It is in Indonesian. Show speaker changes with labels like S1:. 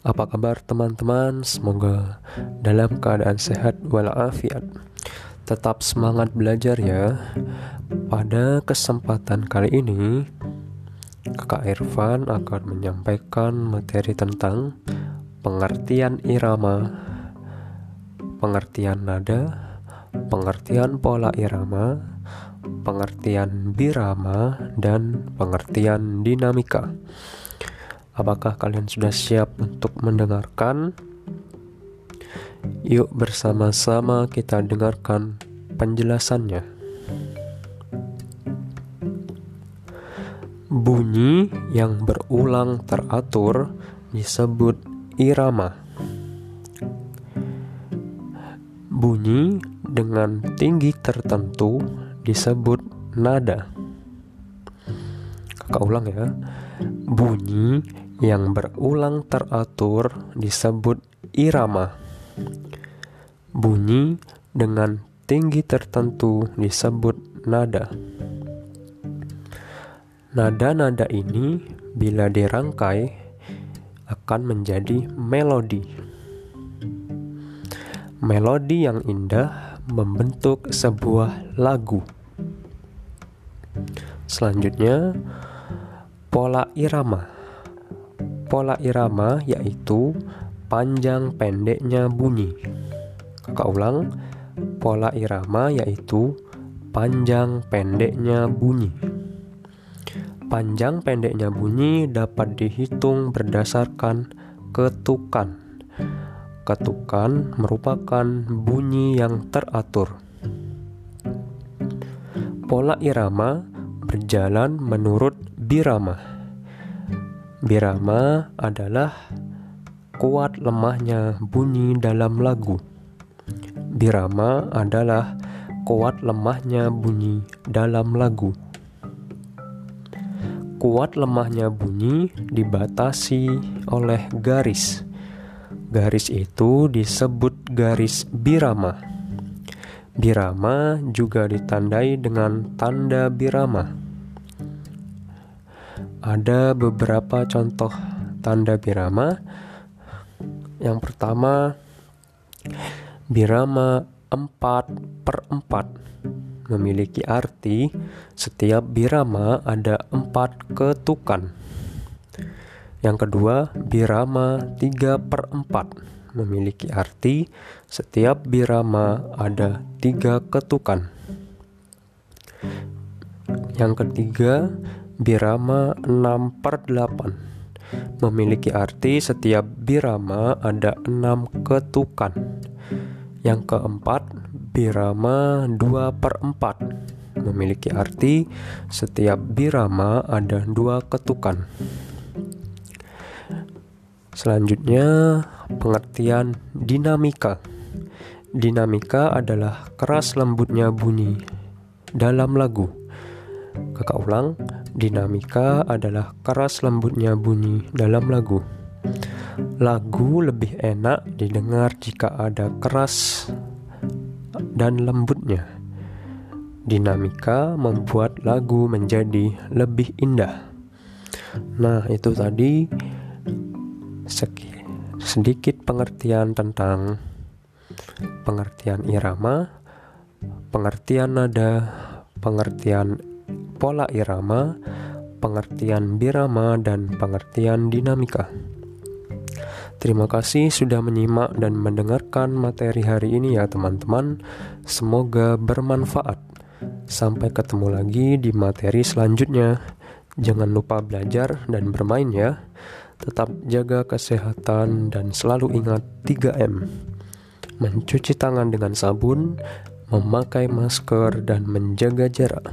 S1: Apa kabar teman-teman? Semoga dalam keadaan sehat walafiat. Tetap semangat belajar ya. Pada kesempatan kali ini, Kakak Irfan akan menyampaikan materi tentang pengertian irama, pengertian nada, pengertian pola irama, pengertian birama, dan pengertian dinamika. Apakah kalian sudah siap untuk mendengarkan? Yuk bersama-sama kita dengarkan penjelasannya. Bunyi yang berulang teratur disebut irama. Bunyi dengan tinggi tertentu disebut nada. Kakak ulang ya. Bunyi yang berulang teratur disebut irama. Bunyi dengan tinggi tertentu disebut nada. Nada-nada ini bila dirangkai akan menjadi melodi. Melodi yang indah membentuk sebuah lagu. Selanjutnya, pola irama. Pola irama yaitu panjang pendeknya bunyi. Kakak ulang, pola irama yaitu panjang pendeknya bunyi. Panjang pendeknya bunyi dapat dihitung berdasarkan ketukan. Ketukan merupakan bunyi yang teratur. Pola irama berjalan menurut birama. Birama adalah kuat lemahnya bunyi dalam lagu. Birama adalah kuat lemahnya bunyi dalam lagu. Kuat lemahnya bunyi dibatasi oleh garis Garis itu disebut garis birama. Birama juga ditandai dengan tanda birama. Ada beberapa contoh tanda birama. Yang pertama, birama 4 per 4 memiliki arti setiap birama ada empat ketukan. Yang kedua, birama 3 per 4 memiliki arti setiap birama ada tiga ketukan. Yang ketiga, birama 6 per 8 memiliki arti setiap birama ada enam ketukan. Yang keempat, birama 2 per 4 memiliki arti setiap birama ada dua ketukan. Selanjutnya, pengertian dinamika. Dinamika adalah keras lembutnya bunyi dalam lagu. Kakak ulang, dinamika adalah keras lembutnya bunyi dalam lagu. Lagu lebih enak didengar jika ada keras dan lembutnya. Dinamika membuat lagu menjadi lebih indah. Nah, itu tadi sedikit pengertian tentang pengertian irama, pengertian nada, pengertian pola irama, pengertian birama, dan pengertian dinamika. Terima kasih sudah menyimak dan mendengarkan materi hari ini ya teman-teman. Semoga bermanfaat. Sampai ketemu lagi di materi selanjutnya. Jangan lupa belajar dan bermain ya. Tetap jaga kesehatan dan selalu ingat 3M. Mencuci tangan dengan sabun, memakai masker dan menjaga jarak.